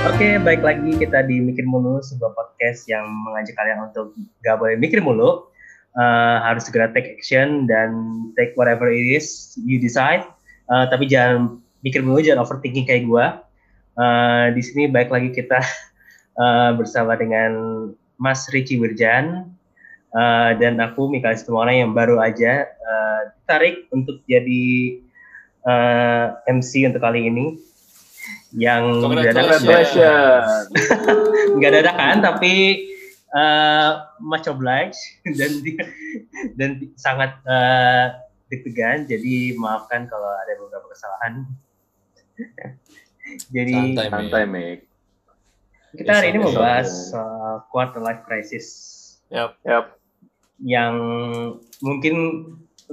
Oke, baik lagi kita di Mikir Mulu, sebuah podcast yang mengajak kalian untuk gak boleh mikir mulu, uh, harus segera take action dan take whatever it is you decide, uh, tapi jangan mikir mulu, jangan overthinking kayak gue. Uh, di sini baik lagi kita uh, bersama dengan Mas Ricci Wirjan uh, dan aku Mikael Situmorang yang baru aja uh, ditarik untuk jadi uh, MC untuk kali ini yang dadakan. Nggak dadakan tapi uh, much obliged dan dan sangat uh, deg-degan. Jadi maafkan kalau ada beberapa kesalahan. Jadi santai, santai Mek. kita hari ini mau bahas uh, quarter life crisis. Yep. Yep. yang mungkin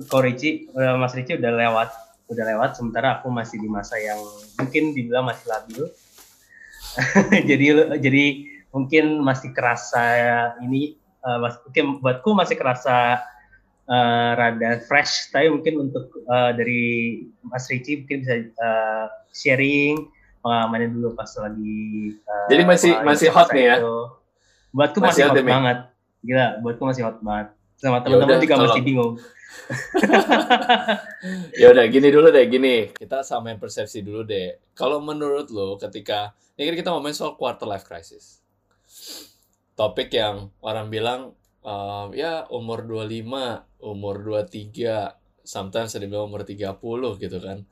Korici, Mas Ricci udah lewat udah lewat sementara aku masih di masa yang mungkin dibilang masih labil. Jadi jadi mungkin masih kerasa ini uh, mas, mungkin buatku masih kerasa uh, rada fresh tapi mungkin untuk uh, dari Mas Ricci mungkin bisa uh, sharing pengalamannya dulu pas lagi uh, jadi masih masih hot nih ya? buatku masih, masih hot, hot banget. Gila buatku masih hot banget sama ya teman-teman juga masih bingung. Ya udah gini dulu deh gini. Kita samain persepsi dulu deh. Kalau menurut lo ketika ini kan kita ngomongin soal quarter life crisis. Topik yang orang bilang um, ya umur 25 umur 23 sometimes ada bilang umur 30 gitu kan.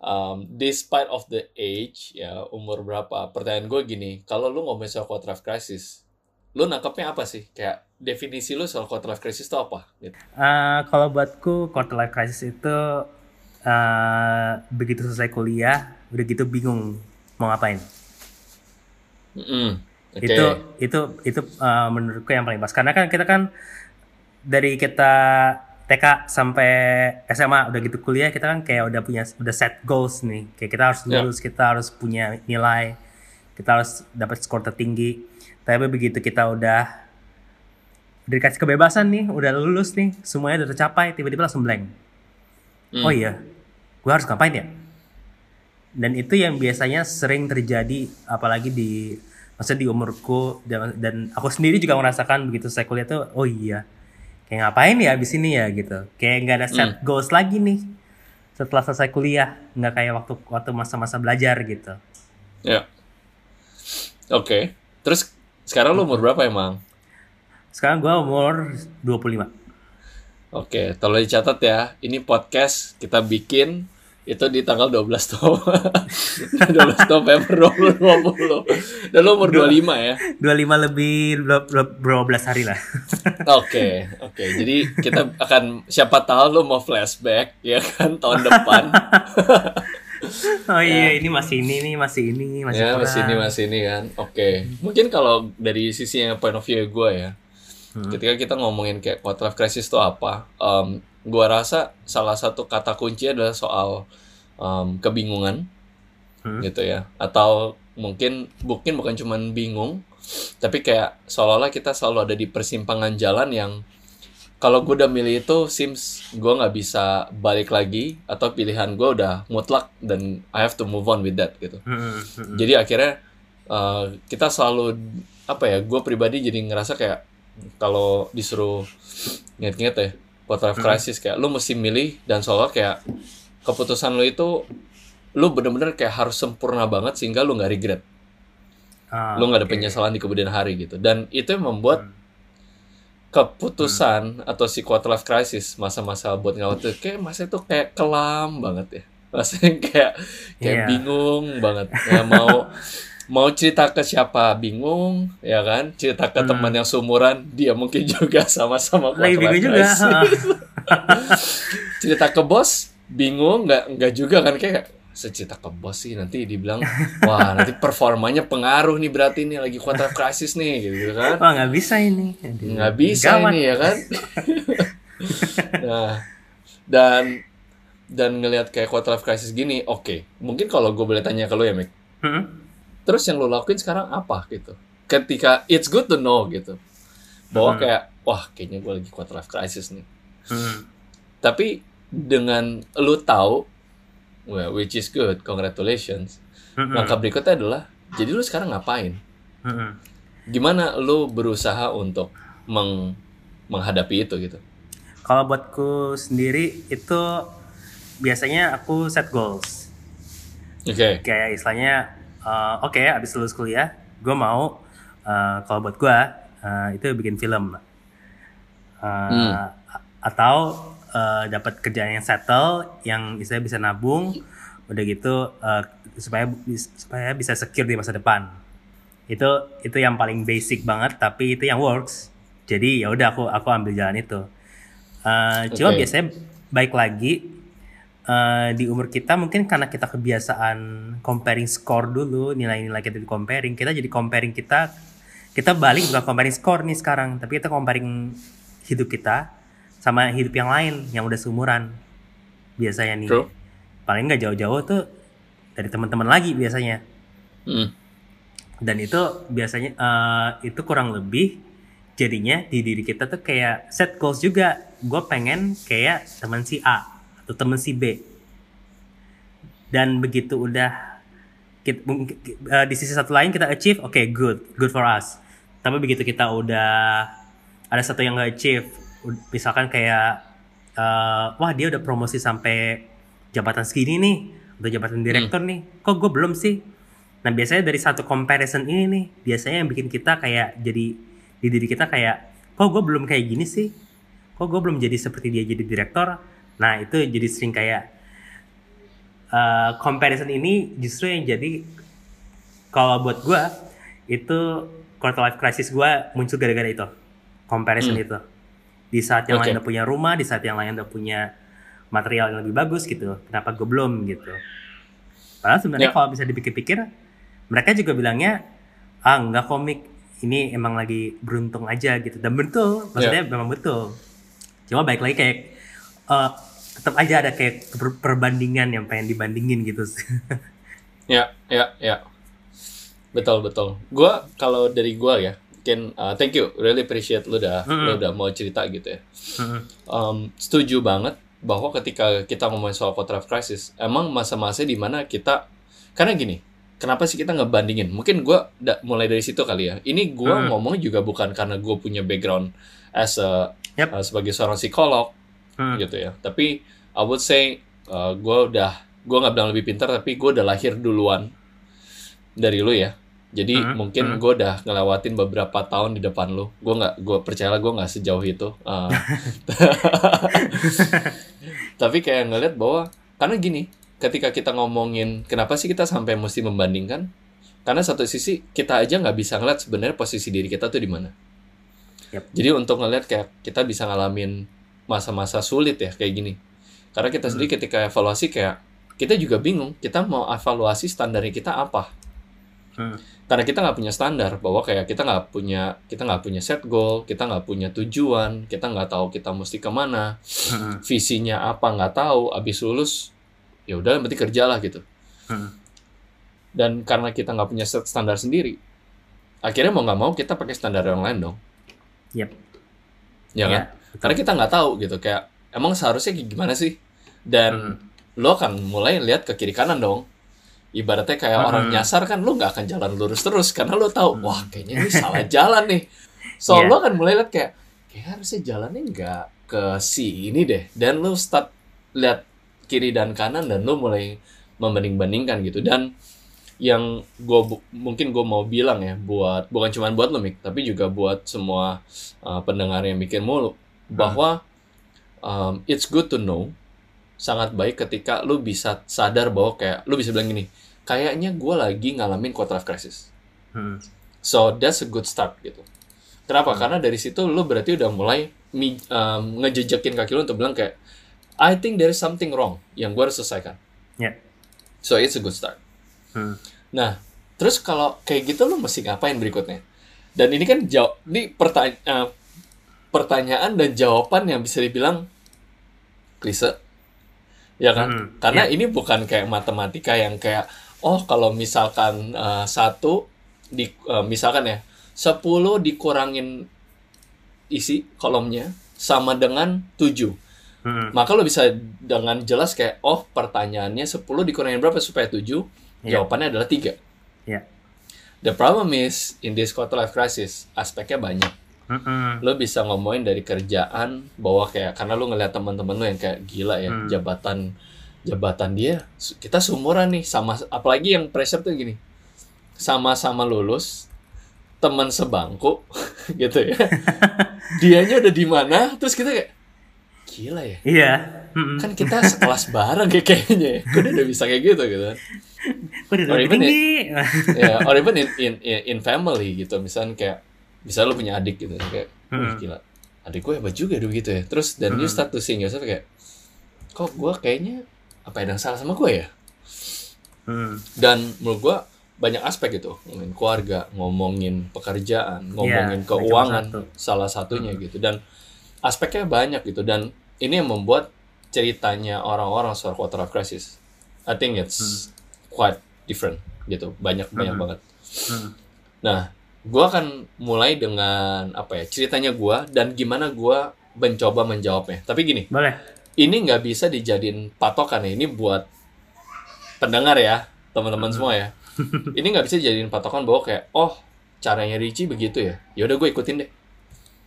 Um, despite of the age ya umur berapa pertanyaan gue gini. Kalau lu ngomongin soal quarter life crisis lu nangkepnya apa sih? Kayak definisi lu soal quarter life crisis itu apa? Gitu. Uh, kalau buatku quarter life crisis itu uh, begitu selesai kuliah udah gitu bingung mau ngapain. Mm -hmm. okay. Itu itu itu uh, menurutku yang paling pas karena kan kita kan dari kita TK sampai SMA udah gitu kuliah kita kan kayak udah punya udah set goals nih kayak kita harus ya. lulus yeah. kita harus punya nilai kita harus dapat skor tertinggi tapi begitu kita udah dikasih kebebasan nih, udah lulus nih, semuanya udah tercapai, tiba-tiba langsung blank. Hmm. Oh iya, gue harus ngapain ya? Dan itu yang biasanya sering terjadi, apalagi di masa di umurku dan, dan aku sendiri juga merasakan begitu saya kuliah tuh, oh iya, kayak ngapain ya abis ini ya gitu, kayak nggak ada set hmm. goals lagi nih setelah selesai kuliah, nggak kayak waktu waktu masa-masa belajar gitu. Ya, oke. Okay. Terus sekarang lu umur berapa emang? Sekarang gue umur 25. Oke, tolong dicatat ya. Ini podcast kita bikin itu di tanggal 12 November 12 November 2020 dan lo umur 25 ya 25 lebih 12 hari lah oke oke okay. jadi kita akan siapa tahu lo mau flashback ya kan tahun depan oh iya ya. ini masih ini nih masih ini masih ya masih ini masih ini kan oke okay. mungkin kalau dari sisi yang point of view gue ya hmm. ketika kita ngomongin kayak quarter life crisis itu apa um, gua rasa salah satu kata kunci adalah soal um, kebingungan hmm. gitu ya atau mungkin mungkin bukan cuma bingung tapi kayak seolah-olah kita selalu ada di persimpangan jalan yang kalau gue udah milih itu seems gue nggak bisa balik lagi atau pilihan gue udah mutlak dan I have to move on with that gitu hmm. Hmm. jadi akhirnya uh, kita selalu apa ya gue pribadi jadi ngerasa kayak kalau disuruh inget-inget ya quarter life crisis kayak lu mesti milih dan soalnya kayak keputusan lu itu lu bener-bener kayak harus sempurna banget sehingga lu nggak regret ah, lu nggak ada penyesalan di kemudian hari gitu dan itu yang membuat hmm. keputusan hmm. atau si quarter life crisis masa-masa buat ngawat tuh kayak masa itu kayak kelam banget ya masa yang kayak kayak yeah. bingung banget ya mau mau cerita ke siapa bingung ya kan cerita ke hmm. teman yang seumuran dia mungkin juga sama-sama lagi bingung juga cerita ke bos bingung nggak nggak juga kan kayak secerita ke bos sih nanti dibilang wah nanti performanya pengaruh nih berarti ini lagi quarter crisis nih gitu kan wah nggak bisa ini nggak bisa Gawat. ini ya kan nah dan dan ngelihat kayak quarter life crisis gini oke okay. mungkin kalau gue boleh tanya ke lo ya Mik hmm? Terus yang lo lakuin sekarang apa gitu ketika it's good to know gitu bahwa hmm. kayak wah kayaknya gue lagi quarter life crisis nih hmm. tapi dengan lo tahu well, which is good congratulations hmm. langkah berikutnya adalah Jadi lu sekarang ngapain? Hmm. Gimana lu berusaha untuk meng menghadapi itu gitu? Kalau buatku sendiri itu biasanya aku set goals. Oke. Okay. Kayak istilahnya, uh, oke, okay, abis lulus kuliah, gue mau uh, kalau buat gue uh, itu bikin film. Uh, hmm. Atau uh, dapat kerjaan yang settle, yang istilahnya bisa nabung, udah gitu uh, supaya supaya bisa secure di masa depan. Itu itu yang paling basic banget, tapi itu yang works. Jadi ya udah aku aku ambil jalan itu Uh, okay. Cuma biasanya baik lagi uh, di umur kita mungkin karena kita kebiasaan comparing score dulu nilai-nilai kita di comparing kita jadi comparing kita kita balik bukan comparing score nih sekarang tapi kita comparing hidup kita sama hidup yang lain yang udah seumuran biasanya nih True. paling nggak jauh-jauh tuh dari teman-teman lagi biasanya hmm. dan itu biasanya uh, itu kurang lebih jadinya di diri kita tuh kayak set goals juga gue pengen kayak teman si A atau teman si B. Dan begitu udah kita, uh, di sisi satu lain kita achieve oke okay, good good for us. Tapi begitu kita udah ada satu yang gak achieve misalkan kayak uh, wah dia udah promosi sampai jabatan segini nih udah jabatan direktur hmm. nih kok gue belum sih? Nah biasanya dari satu comparison ini nih biasanya yang bikin kita kayak jadi di diri kita kayak kok gue belum kayak gini sih? Kok gue belum jadi seperti dia jadi direktor nah itu jadi sering kayak uh, comparison ini justru yang jadi kalau buat gue itu quarter life crisis gue muncul gara-gara itu comparison hmm. itu di saat yang okay. lain udah punya rumah di saat yang lain udah punya material yang lebih bagus gitu kenapa gue belum gitu padahal sebenarnya yeah. kalau bisa dipikir-pikir mereka juga bilangnya ah nggak komik ini emang lagi beruntung aja gitu dan betul maksudnya yeah. memang betul cuma baik lagi kayak uh, tetap aja ada kayak perbandingan yang pengen dibandingin gitu ya ya ya betul betul gue kalau dari gue ya mungkin uh, thank you really appreciate lu udah mm -hmm. lu udah mau cerita gitu ya mm -hmm. um, setuju banget bahwa ketika kita ngomongin soal quarter life crisis emang masa-masa di mana kita karena gini kenapa sih kita ngebandingin? Mungkin gue mulai dari situ kali ya. Ini gue hmm. ngomong juga bukan karena gue punya background as a yep. uh, sebagai seorang psikolog hmm. gitu ya. Tapi I would say uh, gue udah gue nggak bilang lebih pintar, tapi gue udah lahir duluan dari lu ya. Jadi hmm. mungkin hmm. gue udah ngelewatin beberapa tahun di depan lu. Gue nggak, gue percaya gue nggak sejauh itu. Uh, tapi kayak ngeliat bahwa karena gini, ketika kita ngomongin kenapa sih kita sampai mesti membandingkan karena satu sisi kita aja nggak bisa ngeliat sebenarnya posisi diri kita tuh di mana yep. jadi untuk ngeliat kayak kita bisa ngalamin masa-masa sulit ya kayak gini karena kita hmm. sendiri ketika evaluasi kayak kita juga bingung kita mau evaluasi standarnya kita apa hmm. karena kita nggak punya standar bahwa kayak kita nggak punya kita nggak punya set goal kita nggak punya tujuan kita nggak tahu kita mesti ke mana hmm. visinya apa nggak tahu abis lulus ya udah berarti kerja lah gitu hmm. dan karena kita nggak punya standar sendiri akhirnya mau nggak mau kita pakai standar yang lain dong yep. ya kan ya, karena kita nggak tahu gitu kayak emang seharusnya gimana sih dan hmm. lo akan mulai lihat ke kiri kanan dong ibaratnya kayak hmm. orang nyasar kan lo nggak akan jalan lurus terus karena lo tahu hmm. wah kayaknya ini salah jalan nih so yeah. lo akan mulai lihat kayak kayak harusnya jalannya nggak ke si ini deh dan lo start lihat kiri dan kanan dan lo mulai membanding-bandingkan gitu dan yang gue mungkin gue mau bilang ya buat bukan cuma buat lo Mik tapi juga buat semua uh, pendengar yang mikir mulu bahwa um, it's good to know sangat baik ketika lo bisa sadar bahwa kayak lo bisa bilang gini kayaknya gue lagi ngalamin quarter life crisis hmm. so that's a good start gitu kenapa hmm. karena dari situ lo berarti udah mulai um, ngejejekin kaki lo untuk bilang kayak I think there is something wrong yang gue harus selesaikan. Yeah. So it's a good start. Hmm. Nah, terus kalau kayak gitu lo mesti ngapain berikutnya? Dan ini kan jawab, ini pertanya uh, pertanyaan dan jawaban yang bisa dibilang klise, ya kan? Hmm. Karena yeah. ini bukan kayak matematika yang kayak oh kalau misalkan uh, satu di uh, misalkan ya 10 dikurangin isi kolomnya sama dengan 7 Hmm. Maka lo bisa dengan jelas kayak oh pertanyaannya 10 dikurangin berapa supaya 7? Yeah. Jawabannya adalah 3. Yeah. the problem is in this quarter life crisis aspeknya banyak mm lo bisa ngomongin dari kerjaan bahwa kayak karena lo ngeliat teman-teman lo yang kayak gila ya mm. jabatan jabatan dia kita seumuran nih sama apalagi yang pressure tuh gini. Sama-sama lulus teman sebangku gitu ya. Dianya udah di mana terus kita kayak gila ya. Iya. Kan kita sekelas bareng kayak kayaknya ya. Kok dia udah bisa kayak gitu gitu. Kan or even in, ya or even in, in in family gitu. Misalnya kayak bisa lo punya adik gitu kayak hmm. gila adik gue hebat juga dulu gitu ya terus dan hmm. you start to sing yourself kayak kok gue kayaknya apa yang salah sama gue ya hmm. dan menurut gue banyak aspek itu ngomongin keluarga ngomongin pekerjaan iya, ngomongin yeah, keuangan satu. salah satunya hmm. gitu dan aspeknya banyak gitu dan ini yang membuat ceritanya orang-orang soal quarter life crisis I think it's hmm. quite different gitu banyak hmm. banyak banget hmm. nah gue akan mulai dengan apa ya ceritanya gue dan gimana gue mencoba menjawabnya tapi gini boleh ini nggak bisa dijadiin patokan ya ini buat pendengar ya teman-teman semua ya ini nggak bisa jadiin patokan bahwa kayak oh caranya Richie begitu ya ya udah gue ikutin deh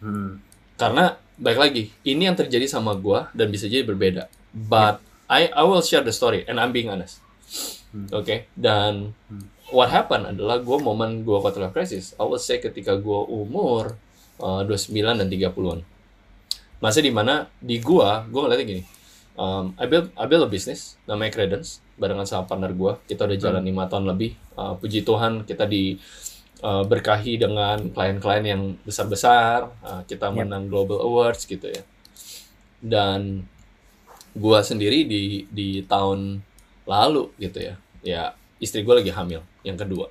hmm. karena baik lagi ini yang terjadi sama gue dan bisa jadi berbeda but yeah. I I will share the story and I'm being honest hmm. oke okay? dan hmm. What happened adalah gue momen gue quarter life crisis I will say ketika gue umur uh, 29 dan 30-an masa di mana di gue gue ngeliatnya gini. Um, I build I build a business namanya Credence barengan sama partner gue kita udah jalan lima hmm. tahun lebih. Uh, puji Tuhan kita di uh, berkahi dengan klien-klien yang besar-besar. Uh, kita yep. menang global awards gitu ya. Dan gue sendiri di di tahun lalu gitu ya. Ya istri gue lagi hamil yang kedua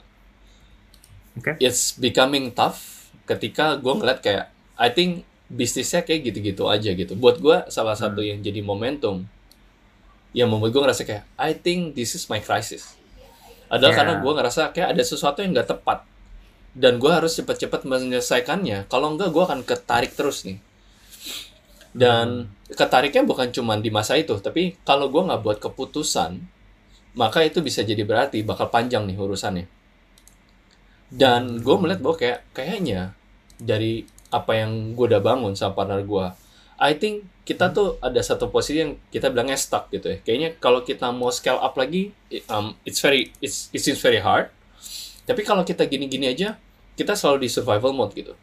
okay. it's becoming tough ketika gue ngeliat kayak I think bisnisnya kayak gitu-gitu aja gitu buat gue salah satu hmm. yang jadi momentum yang membuat gue ngerasa kayak I think this is my crisis adalah yeah. karena gue ngerasa kayak ada sesuatu yang gak tepat dan gue harus cepat-cepat menyelesaikannya kalau enggak gue akan ketarik terus nih dan hmm. ketariknya bukan cuma di masa itu tapi kalau gue nggak buat keputusan maka itu bisa jadi berarti bakal panjang nih urusannya dan gue melihat bahwa kayak kayaknya dari apa yang gue udah bangun sama partner gue I think kita tuh ada satu posisi yang kita bilangnya stuck gitu ya. Kayaknya kalau kita mau scale up lagi, um, it's very, it's, it seems very hard. Tapi kalau kita gini-gini aja, kita selalu di survival mode gitu.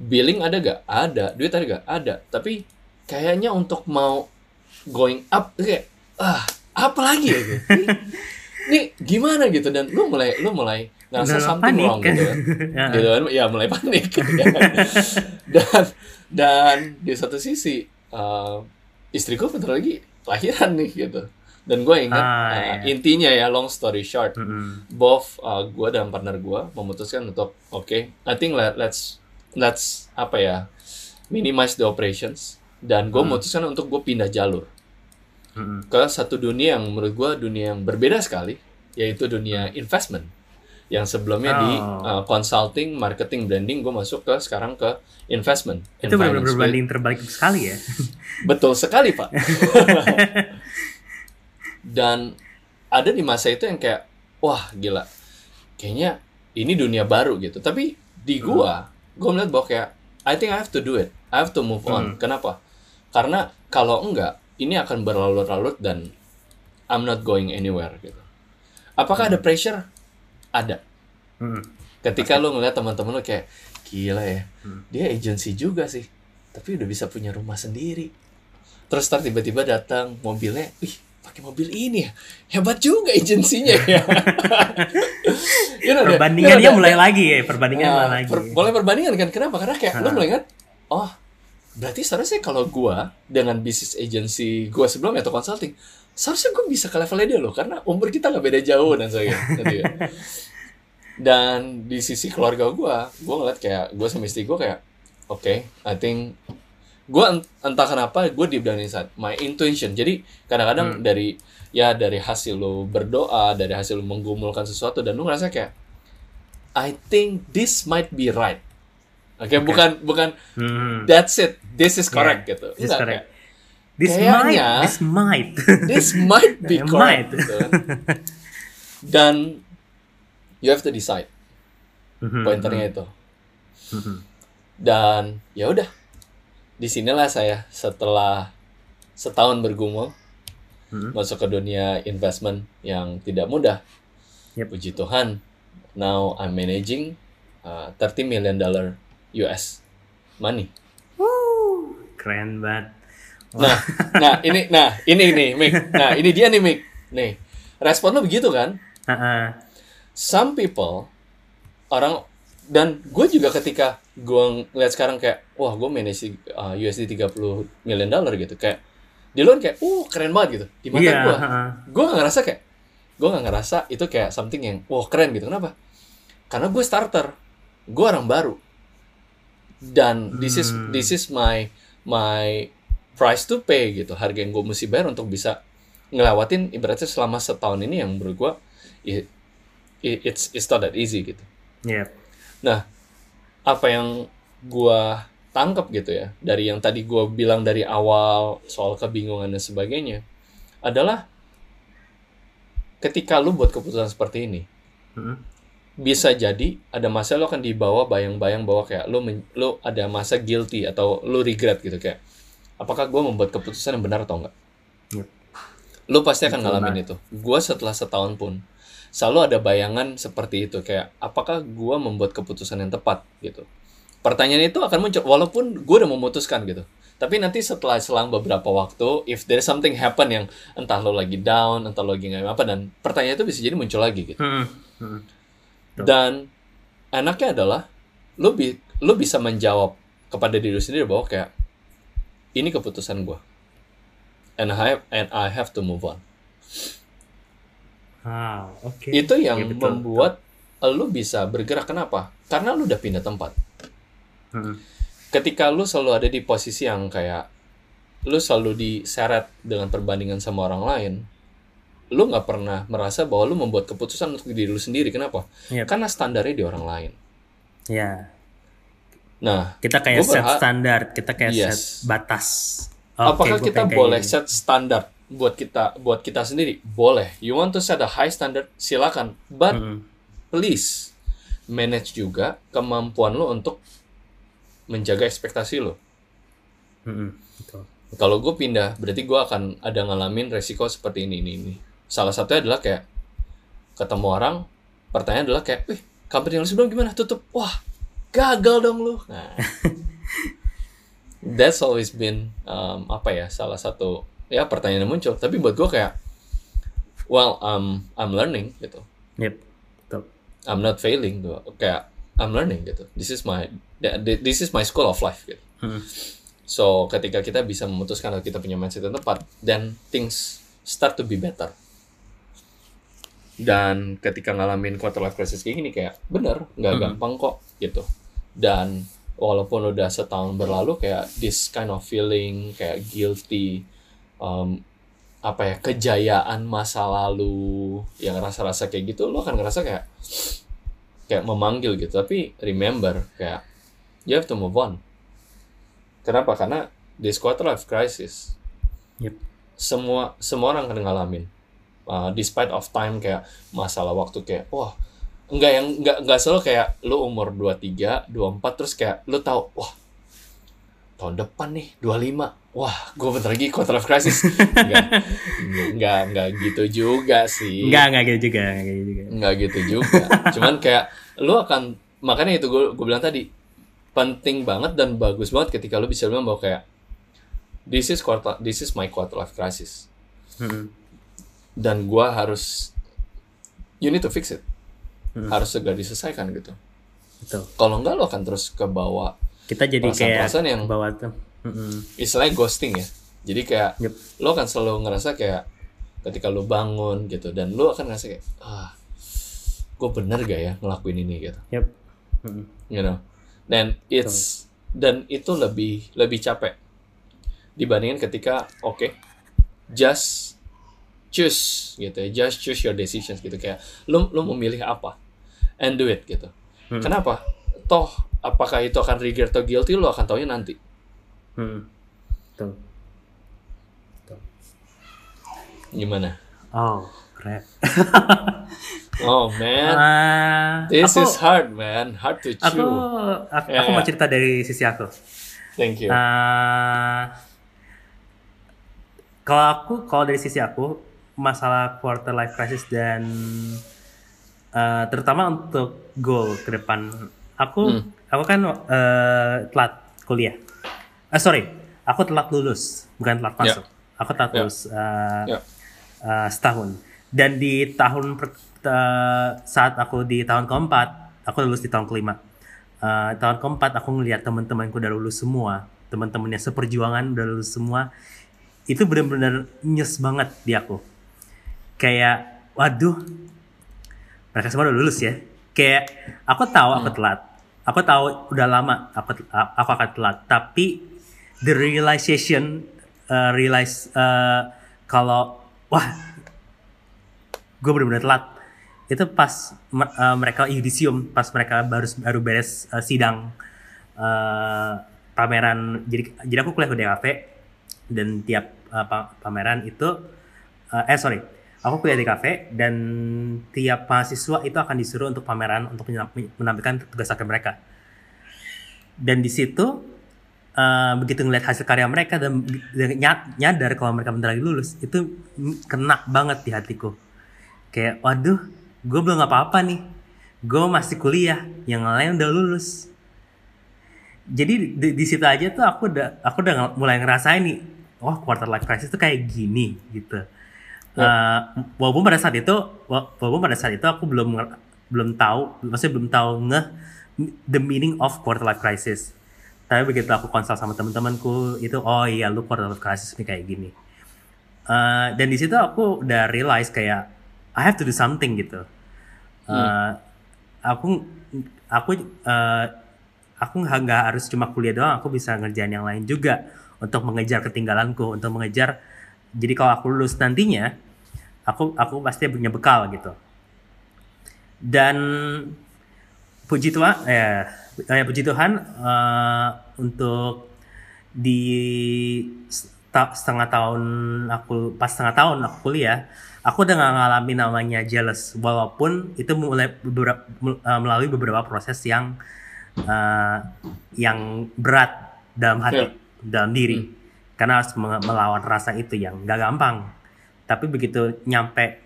Billing ada gak? Ada. Duit ada gak? Ada. Tapi kayaknya untuk mau going up, kayak, ah, apa lagi ya? Gitu. Ini gimana gitu? Dan lu mulai, lu mulai ngerasa something panik, wrong gitu kan. gitu kan. Ya mulai panik. ya. Dan dan di satu sisi uh, istriku bentar lagi lahiran nih gitu dan gue ingat ah, uh, iya. intinya ya long story short mm -hmm. both uh, gue dan partner gue memutuskan untuk oke okay, I think let, let's let's apa ya minimize the operations dan gue mm. memutuskan untuk gue pindah jalur -hmm. ke satu dunia yang menurut gue dunia yang berbeda sekali yaitu dunia investment yang sebelumnya oh. di uh, consulting, marketing, branding, gue masuk ke sekarang ke investment. Itu benar-benar berbanding terbalik sekali ya. Betul sekali pak. Dan ada di masa itu yang kayak, wah gila, kayaknya ini dunia baru gitu. Tapi di gua, hmm. gua melihat bahwa kayak, I think I have to do it, I have to move on. Hmm. Kenapa? Karena kalau enggak, ini akan berlarut-larut dan I'm not going anywhere gitu. Apakah hmm. ada pressure? ada hmm. ketika lo ngeliat teman-teman lo kayak gila ya hmm. dia agensi juga sih tapi udah bisa punya rumah sendiri terus tar tiba-tiba datang mobilnya ih pakai mobil ini ya hebat juga agensinya ya you know, perbandingannya you know, mulai lagi ya perbandingan uh, mulai lagi per, mulai perbandingan kan kenapa karena kayak lo mulai kan oh berarti seharusnya kalau gua dengan bisnis agency gua sebelumnya atau consulting seharusnya gue bisa ke levelnya dia loh karena umur kita nggak beda jauh dan sebagainya dan di sisi keluarga gue gue ngeliat kayak gue sama istri gue kayak oke okay, I think gue entah kenapa gue di dan inside my intuition. Jadi kadang-kadang hmm. dari ya dari hasil lo berdoa dari hasil lo menggumulkan sesuatu dan lo ngerasa kayak I think this might be right oke okay, okay. bukan bukan hmm. that's it this is correct yeah, gitu enggak kayak This Kayaknya, might, this might, this might be correct. Might. Gitu. Dan you have to decide Mhm, pointernya itu mhm. dan ya udah di sinilah saya setelah setahun bergumul Mhm. masuk ke dunia investment yang tidak mudah Yep. puji Tuhan now I'm managing uh, 30 million dollar US money. Keren banget. nah nah ini nah ini nih Mik nah ini dia nih Mik nih respon lu begitu kan? Heeh. some people orang dan gue juga ketika gue ngeliat sekarang kayak wah gue manage uh, USD 30 million dollar gitu. Kayak di luar kayak uh keren banget gitu. Di mata Iya. gue heeh. gue gak ngerasa kayak gue gak ngerasa itu kayak something yang wah keren gitu. Kenapa? Karena gue starter. Gue orang baru dan this is Hmm. this is my my price to pay gitu harga yang gue mesti bayar untuk bisa ngelewatin ibaratnya selama setahun ini yang menurut gue it, it- it's it's not that easy gitu Yep. Nah, apa yang gua tangkap gitu ya dari yang tadi gua bilang dari awal soal kebingungan dan sebagainya adalah ketika lu buat keputusan seperti ini Mhm. Bisa jadi ada masa lu akan dibawa bayang-bayang bahwa kayak men- lu ada masa guilty atau lu regret gitu kayak apakah gua membuat keputusan yang benar atau enggak? Lu pasti akan ngalamin itu. Gua setelah setahun pun selalu ada bayangan seperti itu kayak apakah gua membuat keputusan yang tepat? Gitu. Pertanyaan itu akan muncul walaupun gua udah memutuskan gitu. Tapi nanti setelah selang beberapa waktu if there is something happen yang entah lo lagi down entah lo lagi nggak apa dan pertanyaan itu bisa jadi muncul lagi gitu. Mhm. Mhm. Betul. dan enaknya adalah lo bi lo bisa menjawab kepada diri sendiri bahwa kayak ini keputusan gua and I have, and I have to move on Ah, oke. itu yang betul, membuat lu bisa bergerak kenapa karena lu udah pindah tempat Mhm. ketika lu selalu ada di posisi yang kayak lu selalu diseret dengan perbandingan sama orang lain lu nggak pernah merasa bahwa lu membuat keputusan untuk diri lu sendiri kenapa Yep. karena standarnya di orang lain Ya, nah kita kayak set standar, kita kayak Yes. set batas. Oke, apakah kita boleh set standar buat kita buat kita sendiri boleh you want to set a high standard silakan but Mhm. please manage juga kemampuan lo untuk menjaga ekspektasi lo. Mhm. Betul. Kalau gue pindah, berarti gue akan ada ngalamin resiko seperti ini, ini, ini. Salah satunya adalah kayak ketemu orang, pertanyaan adalah kayak, wih, company yang lu sebelum gimana? Tutup. Wah, gagal dong lu. Nah, that's always been um, apa ya salah satu ya pertanyaan yang muncul. Tapi buat gue kayak, well, um, I'm learning gitu. Yep. Betul. I'm not failing tuh kayak I'm learning gitu this is my this is my school of life gitu Mhm. so ketika kita bisa memutuskan kalau kita punya mindset yang tepat then things start to be better dan ketika ngalamin quarter life crisis kayak gini kayak bener nggak Mhm. gampang kok gitu. Dan walaupun udah setahun berlalu kayak this kind of feeling kayak guilty um, apa ya kejayaan masa lalu yang rasa-rasa kayak gitu lo akan ngerasa kayak kayak memanggil gitu. Tapi remember kayak you have to move on. Kenapa? Karena this quarter life crisis Yep. semua semua orang akan ngalamin Uh, despite of time kayak masalah waktu kayak wah enggak yang enggak enggak selalu kayak lu umur 23, 24 terus kayak lu tahu wah tahun depan nih 25 wah gue bentar lagi quarter life crisis enggak enggak enggak gitu juga sih Enggak, enggak gitu juga, enggak gitu juga. nggak gitu juga cuman kayak lu akan makanya itu gue gue bilang tadi penting banget dan bagus banget ketika lu bisa bilang bahwa kayak this is quarter this is my quarter life crisis. Dan gue harus you need to fix it Hmm. harus segera diselesaikan gitu Betul. kalau enggak lo akan terus ke bawah Kita jadi kayak Perasaan-perasaan yang- bawa tuh. Mhm. istilahnya ghosting ya jadi kayak Yep. lo akan selalu ngerasa kayak ketika lo bangun gitu dan lo akan ngerasa kayak ah gue bener gak ya ngelakuin ini gitu Yep. Mhm. you know dan it's dan itu lebih lebih capek dibandingin ketika oke just choose gitu ya just choose your decisions gitu kayak lu lu memilih apa and do it gitu Hmm. kenapa toh apakah itu akan regret atau guilty lo akan taunya nanti Mhm. Betul. gimana Oh, Bre. oh man, uh, this aku, is hard man, hard to chew. Aku aku, yeah, aku mau cerita dari sisi aku. Thank you. Uh, kalau aku, kalau dari sisi aku, masalah quarter life crisis dan uh, terutama untuk goal ke depan, aku hmm. aku kan uh, telat kuliah. Uh, sorry, aku telat lulus, bukan telat ya. masuk. Yeah. Aku telat yeah. lulus uh, yeah. uh, setahun dan di tahun per, uh, saat aku di tahun keempat aku lulus di tahun kelima uh, tahun keempat aku ngeliat teman-temanku udah lulus semua teman-temannya seperjuangan udah lulus semua itu benar-benar nyes banget di aku kayak waduh mereka semua udah lulus ya. Kayak aku tahu aku hmm. telat. Aku tahu udah lama aku aku akan telat. Tapi the realization uh, realize uh, kalau wah gue bener-bener telat. Itu pas uh, mereka yudisium pas mereka baru baru beres uh, sidang uh, pameran. Jadi jadi aku kuliah di kafe dan tiap uh, pameran itu uh, eh sorry aku kuliah di kafe dan tiap mahasiswa itu akan disuruh untuk pameran untuk menampilkan tugas akhir mereka. Dan di situ uh, begitu ngeliat hasil karya mereka dan, dan nyadar kalau mereka bentar lagi lulus itu kena banget di hatiku. Kayak waduh gue belum apa-apa nih. Gue masih kuliah yang lain udah lulus. Jadi di, di situ aja tuh aku udah aku udah mulai ngerasain nih oh quarter life crisis tuh kayak gini gitu uh, walaupun pada saat itu walaupun pada saat itu aku belum belum tahu maksudnya belum tahu nge the meaning of quarter life crisis tapi begitu aku konsul sama teman-temanku itu oh iya lu quarter life crisis nih kayak gini uh, dan di situ aku udah realize kayak I have to do something gitu. Hmm. Uh, aku aku uh, aku nggak harus cuma kuliah doang, aku bisa ngerjain yang lain juga untuk mengejar ketinggalanku, untuk mengejar. Jadi kalau aku lulus nantinya, aku aku pasti punya bekal gitu. Dan puji Tuhan, ya, eh, puji Tuhan uh, untuk di setengah tahun aku pas setengah tahun aku kuliah aku udah gak ngalamin namanya jealous walaupun itu mulai beberapa uh, melalui beberapa proses yang uh, yang berat dalam hati yeah. dalam diri hmm. Karena harus melawan rasa itu yang gak gampang. Tapi begitu nyampe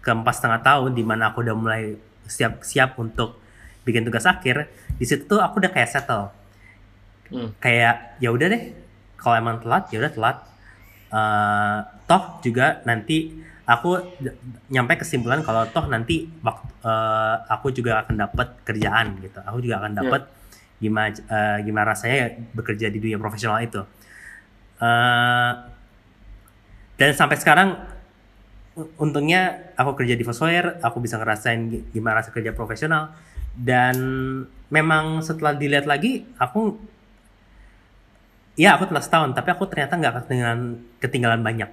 ke empat setengah tahun di mana aku udah mulai siap siap untuk bikin tugas akhir di situ tuh aku udah kayak settle. Hmm. kayak ya udah deh kalau emang telat ya udah telat. Uh, toh juga nanti aku nyampe kesimpulan kalau toh nanti waktu uh, aku juga akan dapat kerjaan gitu. Aku juga akan dapat yeah. gimana uh, gimana rasanya bekerja di dunia profesional itu uh, dan sampai sekarang untungnya aku kerja di Fosware aku bisa ngerasain gimana rasa kerja profesional. Dan memang setelah dilihat lagi aku ya aku telah setahun tapi aku ternyata nggak ketinggalan ketinggalan banyak.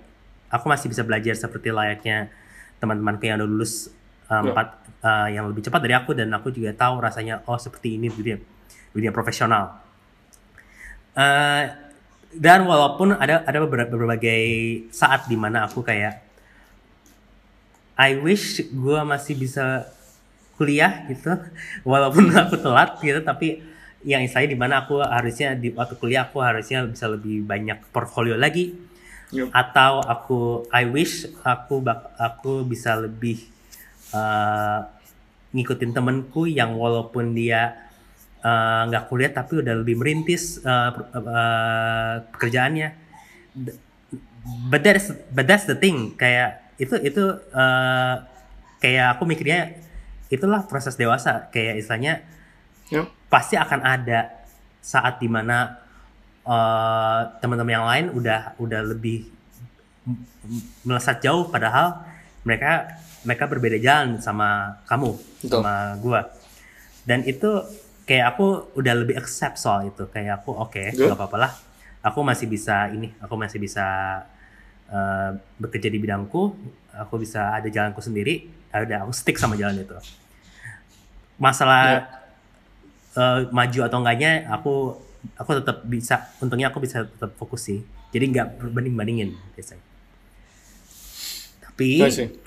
Aku masih bisa belajar seperti layaknya teman-temanku yang udah lulus uh, empat uh, yang lebih cepat dari aku dan aku juga tahu rasanya oh seperti ini dunia dunia profesional. Uh, dan walaupun ada ada beberapa berbagai saat di mana aku kayak I wish gue masih bisa kuliah gitu walaupun aku telat gitu tapi yang saya di mana aku harusnya di waktu kuliah aku harusnya bisa lebih banyak portfolio lagi yep. atau aku I wish aku bak aku bisa lebih uh, ngikutin temenku yang walaupun dia nggak uh, kuliah tapi udah lebih merintis uh, uh, pekerjaannya but that's but that's the thing kayak itu itu uh, kayak aku mikirnya itulah proses dewasa kayak istilahnya yep. pasti akan ada saat di mana uh, teman-teman yang lain udah udah lebih melesat jauh padahal mereka mereka berbeda jalan sama kamu Betul. sama gua dan itu kayak aku udah lebih accept soal itu. Kayak aku oke okay, nggak apa-apa lah aku masih bisa ini aku masih bisa uh, bekerja di bidangku. Aku bisa ada jalanku sendiri. Ada aku stick sama jalan itu. Masalah yeah. Ya. uh, maju atau enggaknya aku aku tetap bisa untungnya aku bisa tetap fokus sih. Jadi nggak banding bandingin biasanya. Tapi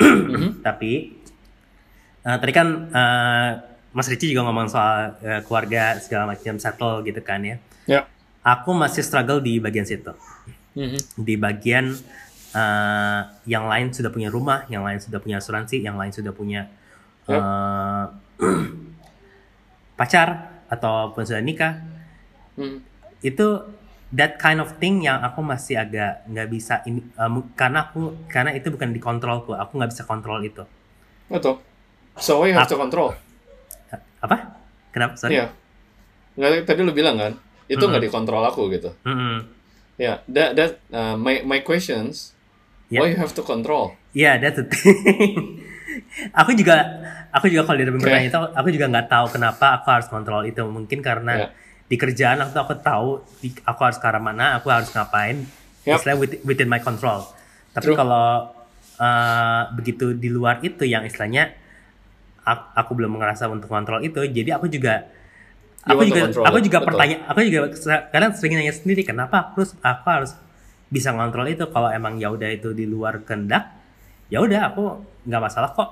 tapi uh, tadi kan uh, Mas Ricci juga ngomong soal uh, keluarga segala macam settle gitu kan ya. Ya. Aku masih struggle di bagian situ. Mm-hmm. Di bagian uh, yang lain sudah punya rumah, yang lain sudah punya asuransi, yang lain sudah punya uh, pacar ataupun sudah nikah. Mm. Itu that kind of thing yang aku masih agak nggak bisa ini uh, karena aku karena itu bukan di kontrolku aku nggak bisa kontrol itu betul so you have to control apa kenapa sorry yeah. nggak tadi lu bilang kan itu nggak mm -hmm. dikontrol aku gitu mm -hmm. ya yeah, that that uh, my my questions yeah. why you have to control yeah that's the thing aku juga aku juga kalau dia okay. itu aku juga nggak tahu kenapa aku harus kontrol itu mungkin karena yeah di kerjaan aku aku tahu di, aku harus ke arah mana aku harus ngapain yep. istilahnya within, within my control tapi kalau uh, begitu di luar itu yang istilahnya aku, belum ngerasa untuk kontrol itu jadi aku juga aku juga aku juga pertanyaan aku juga kadang sering nanya sendiri kenapa? Aku harus aku harus bisa ngontrol itu kalau emang ya udah itu di luar kehendak ya udah aku nggak masalah kok.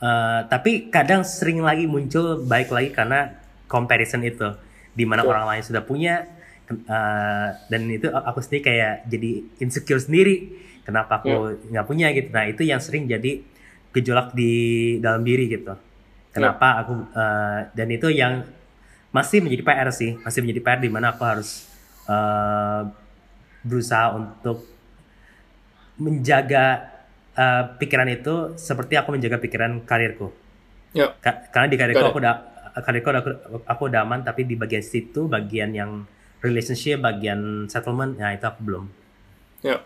Uh, tapi kadang sering lagi muncul baik lagi karena comparison itu di mana orang lain sudah punya uh, dan itu aku sendiri kayak jadi insecure sendiri kenapa aku nggak yeah. punya? Gitu. Nah itu yang sering jadi gejolak di dalam diri gitu kenapa yeah. aku uh, dan itu yang masih menjadi PR sih masih menjadi PR di mana aku harus uh, berusaha untuk menjaga uh, pikiran itu seperti aku menjaga pikiran karirku yeah. Ka karena di karirku aku udah karirku aku, aku udah aman tapi di bagian situ bagian yang relationship bagian settlement ya itu aku belum ya yeah.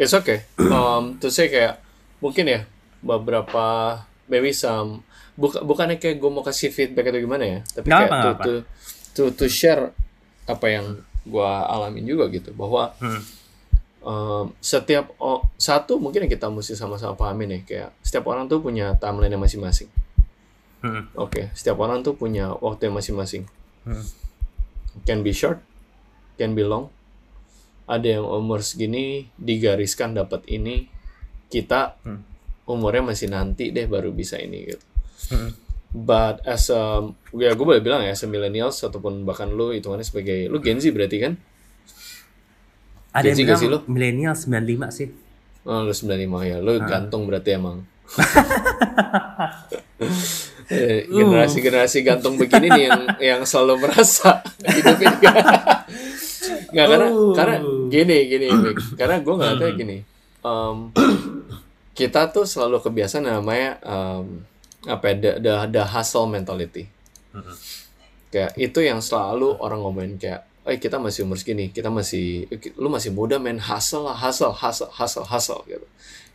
it's okay um, to say kayak mungkin ya beberapa maybe some buka, bukannya kayak gue mau kasih feedback atau gimana ya tapi gak kayak apa, to, apa. to to to share apa yang gue alamin juga gitu bahwa hmm. um, setiap oh, satu mungkin yang kita mesti sama-sama pahami nih kayak setiap orang tuh punya timeline masing-masing Hmm. Oke, okay. setiap orang tuh punya waktu yang masing-masing. Hmm. Can be short, can be long. Ada yang umur segini digariskan dapat ini, kita hmm. Umurnya masih nanti deh baru bisa ini gitu. Hmm. But as a, ya gue boleh bilang ya, as a millennials ataupun bahkan lu hitungannya sebagai, lu Gen Z berarti kan? Ada Gen yang bilang milenial 95 sih. Oh, lu 95 ya, lu hmm. gantung berarti emang. Eh, generasi-generasi gantung begini nih yang yang selalu merasa hidup ini nggak karena uh. karena gini gini karena gue nggak tahu gini um, kita tuh selalu kebiasaan namanya um, apa ya the, the, the hustle mentality. Kayak itu yang selalu orang ngomongin kayak eh kita masih umur segini kita masih lu masih muda main hustle lah hustle hustle hustle hustle gitu.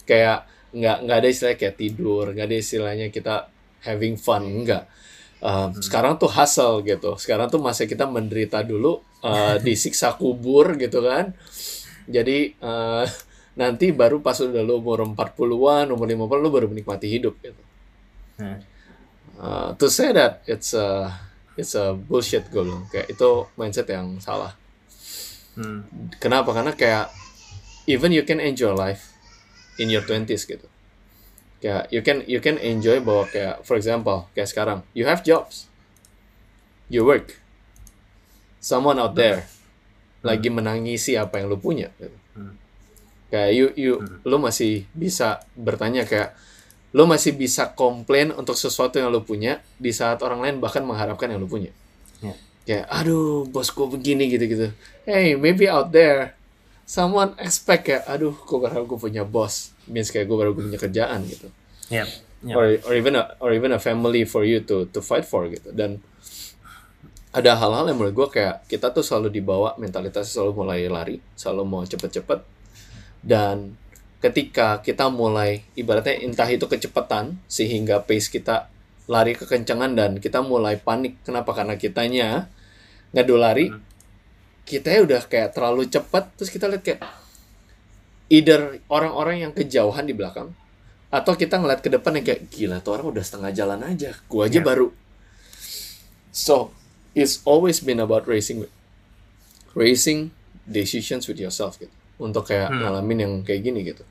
Kayak nggak nggak ada istilah kayak tidur nggak ada istilahnya kita having fun enggak uh, hmm. sekarang tuh hustle gitu. Sekarang tuh masa kita menderita dulu uh, disiksa kubur gitu kan. Jadi uh, nanti baru pas udah lu umur 40-an umur 50 lu baru menikmati hidup gitu. Hmm. uh, to say that it's a it's a bullshit gue bilang kayak itu mindset yang salah. Hmm. kenapa? Karena kayak even you can enjoy life in your 20s gitu. Kayak you can you can enjoy bahwa kayak for example kayak sekarang you have jobs. You work. Someone out there hmm. lagi menangisi apa yang lu punya hmm. Kayak you you hmm. lu masih bisa bertanya kayak lu masih bisa komplain untuk sesuatu yang lu punya di saat orang lain bahkan mengharapkan yang lu punya yeah. kayak aduh bosku begini gitu gitu hey maybe out there someone expect kayak aduh gue berharap gue punya bos means kayak gue baru punya kerjaan gitu yep. Yep. or or even a or even a family for you to to fight for gitu dan ada hal-hal yang menurut gue kayak kita tuh selalu dibawa mentalitas selalu mulai lari selalu mau cepet-cepet dan ketika kita mulai ibaratnya entah itu kecepatan sehingga pace kita lari kekencangan dan kita mulai panik. Kenapa? Karena kitanya ngadu lari hmm. kita ya udah kayak terlalu cepat terus kita lihat kayak either orang-orang yang kejauhan di belakang atau kita ngeliat ke depan yang kayak gila tuh orang udah setengah jalan aja gua aja yeah. baru. So it's always been about racing racing decisions with yourself gitu untuk kayak hmm. ngalamin yang kayak gini gitu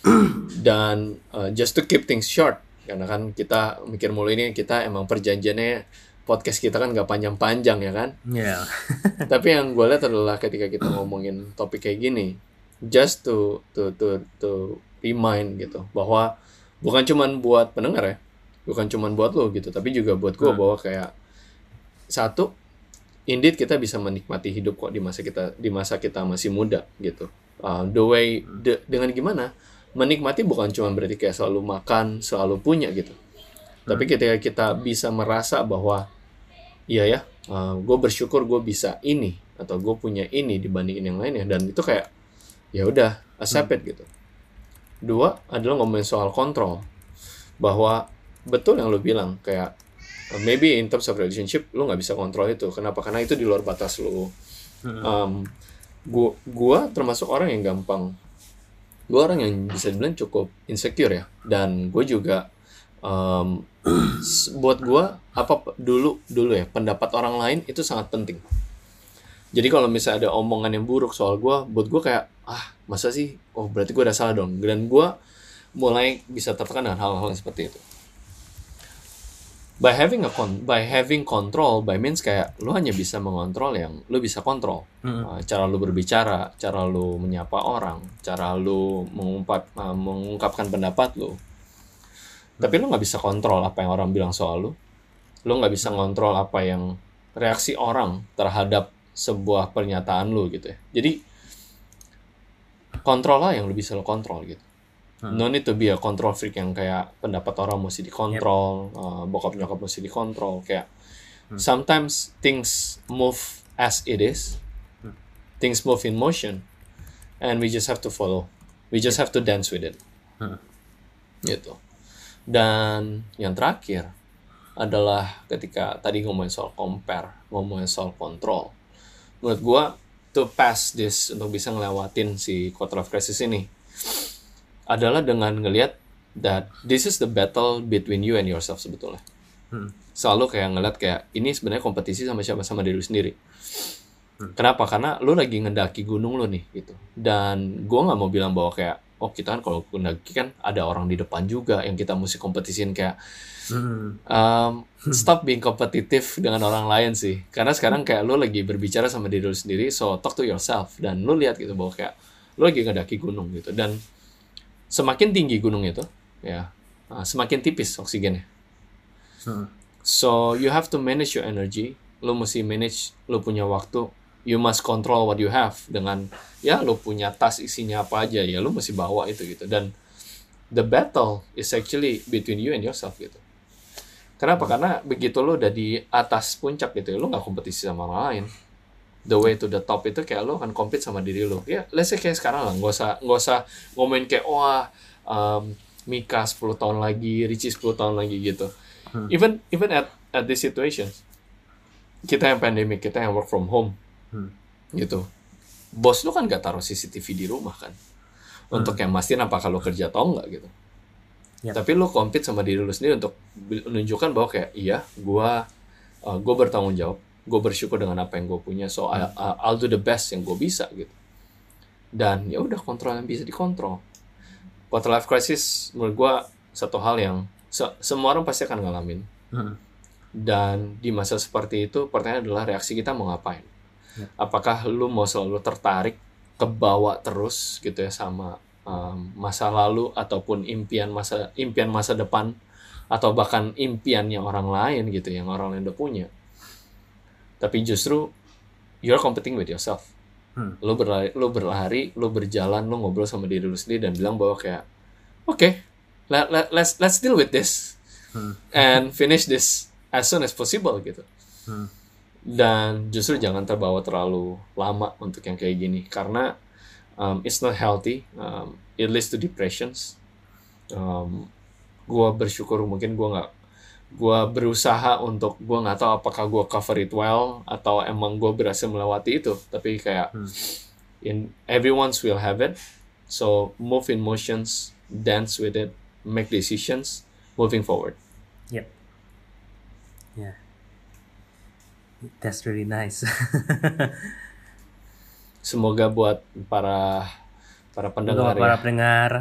dan uh, just to keep things short karena kan kita mikir mulu ini kita emang perjanjiannya podcast kita kan gak panjang-panjang ya kan yeah. tapi yang gue lihat adalah ketika kita ngomongin topik kayak gini just to to to to remind gitu bahwa bukan cuman buat pendengar ya bukan cuman buat lo gitu tapi juga buat gue hmm. bahwa kayak satu indeed kita bisa menikmati hidup kok di masa kita di masa kita masih muda gitu uh, the way de, dengan gimana? Menikmati bukan cuma berarti kayak selalu makan selalu punya gitu. Tapi hmm. ketika kita bisa merasa bahwa iya ya uh, gue bersyukur gue bisa ini atau gue punya ini dibandingin yang lainnya dan itu kayak ya udah accept it gitu. Dua adalah ngomongin soal kontrol. Bahwa betul yang lo bilang kayak maybe in terms of relationship lo nggak bisa kontrol itu. Kenapa? Karena itu di luar batas lo um, gua gua termasuk orang yang gampang. Gua orang yang bisa dibilang cukup insecure ya. Dan gue juga um, buat gua apa dulu dulu ya pendapat orang lain itu sangat penting. Jadi kalau misalnya ada omongan yang buruk soal gue buat gue kayak ah masa sih? Oh berarti gue udah salah dong. Dan gue mulai bisa tertekan dengan hal-hal seperti itu by having a con by having control by means kayak lu hanya bisa mengontrol yang lu bisa kontrol mm. uh, cara lu berbicara cara lu menyapa orang cara lu mengungkap uh, mengungkapkan pendapat lu mm. tapi lu nggak bisa kontrol apa yang orang bilang soal lu lu nggak bisa ngontrol apa yang reaksi orang terhadap sebuah pernyataan lu gitu ya jadi kontrol lah yang lu bisa lo kontrol gitu Hmm. No need to be a control freak yang kayak pendapat orang mesti dikontrol, yep. uh, bokap nyokap mesti dikontrol. Kayak hmm. sometimes things move as it is, hmm. things move in motion, and we just have to follow. We just have to dance with it. Hmm. Gitu. Dan yang terakhir adalah ketika tadi ngomongin soal compare, ngomongin soal control. Menurut gua to pass this untuk bisa ngelewatin si quarter of crisis ini adalah dengan ngelihat that this is the battle between you and yourself sebetulnya. Hmm. Selalu kayak ngeliat kayak ini sebenarnya kompetisi sama siapa sama diri lu sendiri. Hmm. Kenapa? Karena lu lagi ngedaki gunung lu nih gitu. Dan gua nggak mau bilang bahwa kayak oh kita kan kalau ngedaki kan ada orang di depan juga yang kita mesti kompetisin kayak hmm. um, stop being kompetitif dengan orang lain sih. Karena sekarang kayak lu lagi berbicara sama diri lu sendiri, so talk to yourself dan lu lihat gitu bahwa kayak lu lagi ngedaki gunung gitu dan semakin tinggi gunung itu, ya, uh, semakin tipis oksigennya. Hmm. So you have to manage your energy. Lo mesti manage, lo punya waktu. You must control what you have dengan ya lo punya tas isinya apa aja ya lo mesti bawa itu gitu dan the battle is actually between you and yourself gitu. Kenapa? Karena begitu lo udah di atas puncak gitu, lo nggak kompetisi sama orang lain. The way to the top itu kayak lo akan compete sama diri lo. Ya, let's say kayak sekarang lah, nggak usah nggak usah ngomongin kayak wah um, Mika 10 tahun lagi, Richie 10 tahun lagi gitu. Hmm. Even even at at this situation, kita yang pandemic, kita yang work from home, hmm. gitu. Bos lu kan gak taruh CCTV di rumah kan, hmm. untuk yang mastiin apa kalau kerja atau enggak gitu. Yep. Tapi lu compete sama diri lu sendiri untuk menunjukkan bahwa kayak iya, gua uh, gua bertanggung jawab, gue bersyukur dengan apa yang gue punya, so I, I'll do the best yang gue bisa gitu. Dan ya udah kontrol yang bisa dikontrol. Quarter life crisis menurut gue satu hal yang se semua orang pasti akan ngalamin. Hmm. Dan di masa seperti itu pertanyaan adalah reaksi kita mau ngapain? Ya. Apakah lu mau selalu tertarik ke bawah terus gitu ya sama um, masa lalu ataupun impian masa impian masa depan atau bahkan impiannya orang lain gitu yang orang lain udah punya tapi justru you're competing with yourself hmm. lo berlari lo berlari lo berjalan lo ngobrol sama diri lo sendiri dan bilang bahwa kayak oke okay, let, let, let's let's deal with this hmm. and finish this as soon as possible gitu hmm. dan justru jangan terbawa terlalu lama untuk yang kayak gini karena um, it's not healthy um, it leads to depressions um, gue bersyukur mungkin gue nggak gue berusaha untuk gue nggak tahu apakah gue cover it well atau emang gue berhasil melewati itu tapi kayak hmm. in everyone's will have it so move in motions dance with it make decisions moving forward yep yeah that's really nice semoga buat para para pendengar para ya. pendengar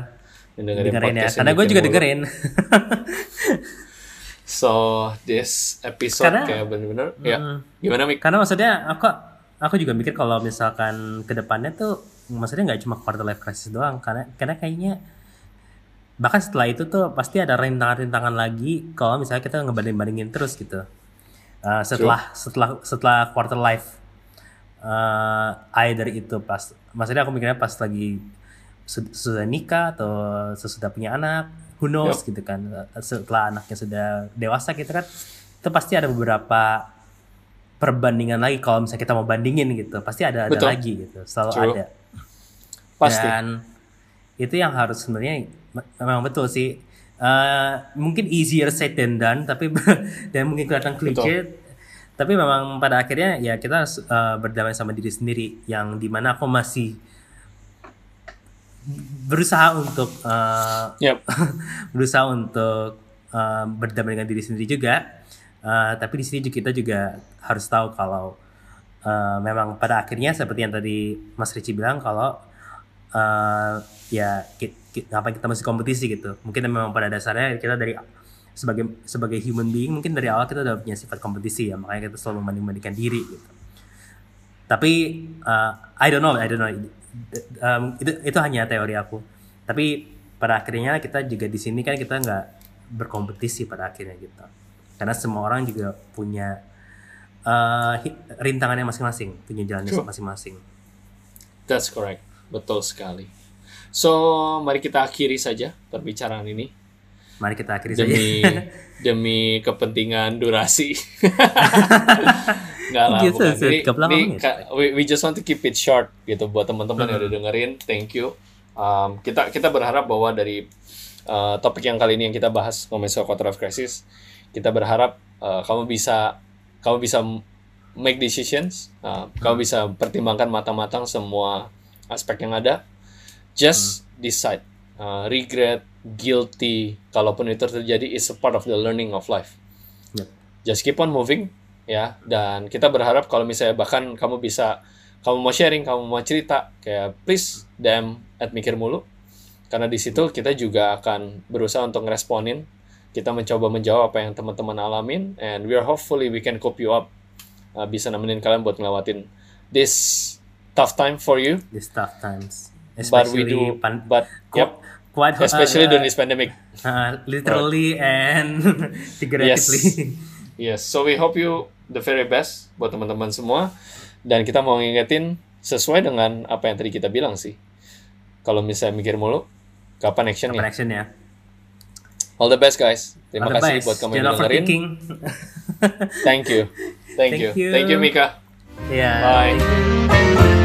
dengerin, dengerin ya. Karena gue juga dengerin. so this episode karena, kayak bener-bener mm, ya gimana Mik? Karena maksudnya aku aku juga mikir kalau misalkan ke depannya tuh maksudnya nggak cuma quarter life crisis doang karena karena kayaknya bahkan setelah itu tuh pasti ada rintangan-rintangan lagi kalau misalnya kita ngebanding-bandingin terus gitu uh, setelah True. setelah setelah quarter life uh, either itu pas maksudnya aku mikirnya pas lagi sudah nikah atau sesudah punya anak who knows yep. gitu kan setelah anaknya sudah dewasa gitu kan itu pasti ada beberapa perbandingan lagi kalau misalnya kita mau bandingin gitu pasti ada ada Betul. lagi gitu selalu True. ada pasti dan itu yang harus sebenarnya memang betul sih uh, mungkin easier said than done tapi dan mungkin kelihatan klise tapi memang pada akhirnya ya kita uh, berdamai sama diri sendiri yang di mana aku masih berusaha untuk uh, yep. berusaha untuk uh, berdamai dengan diri sendiri juga Uh, tapi di sini kita juga harus tahu kalau uh, memang pada akhirnya seperti yang tadi Mas Ricci bilang kalau uh, ya kita, apa kita masih kompetisi gitu. Mungkin memang pada dasarnya kita dari sebagai sebagai human being mungkin dari awal kita udah punya sifat kompetisi ya makanya kita selalu membanding-bandingkan diri gitu. Tapi uh, I don't know, I don't know. Um, itu itu hanya teori aku. Tapi pada akhirnya kita juga di sini kan kita nggak berkompetisi pada akhirnya gitu. Karena semua orang juga punya uh, rintangannya masing-masing punya jalannya masing-masing. That's correct. Betul sekali. So mari kita akhiri saja perbicaraan ini. Mari kita akhiri demi, saja. demi kepentingan durasi nggak lah gitu, bukan ini, ini we, we just want to keep it short gitu buat teman-teman hmm. yang udah dengerin thank you um, kita kita berharap bahwa dari uh, topik yang kali ini yang kita bahas ngomongin soal quarter life crisis kita berharap uh, kamu bisa kamu bisa make decisions uh, hmm. kamu bisa pertimbangkan matang-matang semua aspek yang ada just hmm. decide uh, regret guilty kalaupun itu terjadi is a part of the learning of life yeah. just keep on moving ya dan kita berharap kalau misalnya bahkan kamu bisa kamu mau sharing kamu mau cerita kayak please DM at mikir mulu. Karena di situ kita juga akan berusaha untuk ngeresponin. Kita mencoba menjawab apa yang teman-teman alamin and we are hopefully we can cope you up uh, bisa nemenin kalian buat ngelewatin this tough time for you. This tough times. Especially but we do but yep. quite especially uh, during this pandemic. uh, literally right. and figuratively. Yes. yes. So we hope you the very best buat teman-teman semua dan kita mau ngingetin sesuai dengan apa yang tadi kita bilang sih kalau misalnya mikir mulu kapan action kapan action ya All the best guys. Terima kasih best. buat kamu yang dengerin. Thank you. Thank, Thank you. you. Thank you Mika. Yeah. Bye.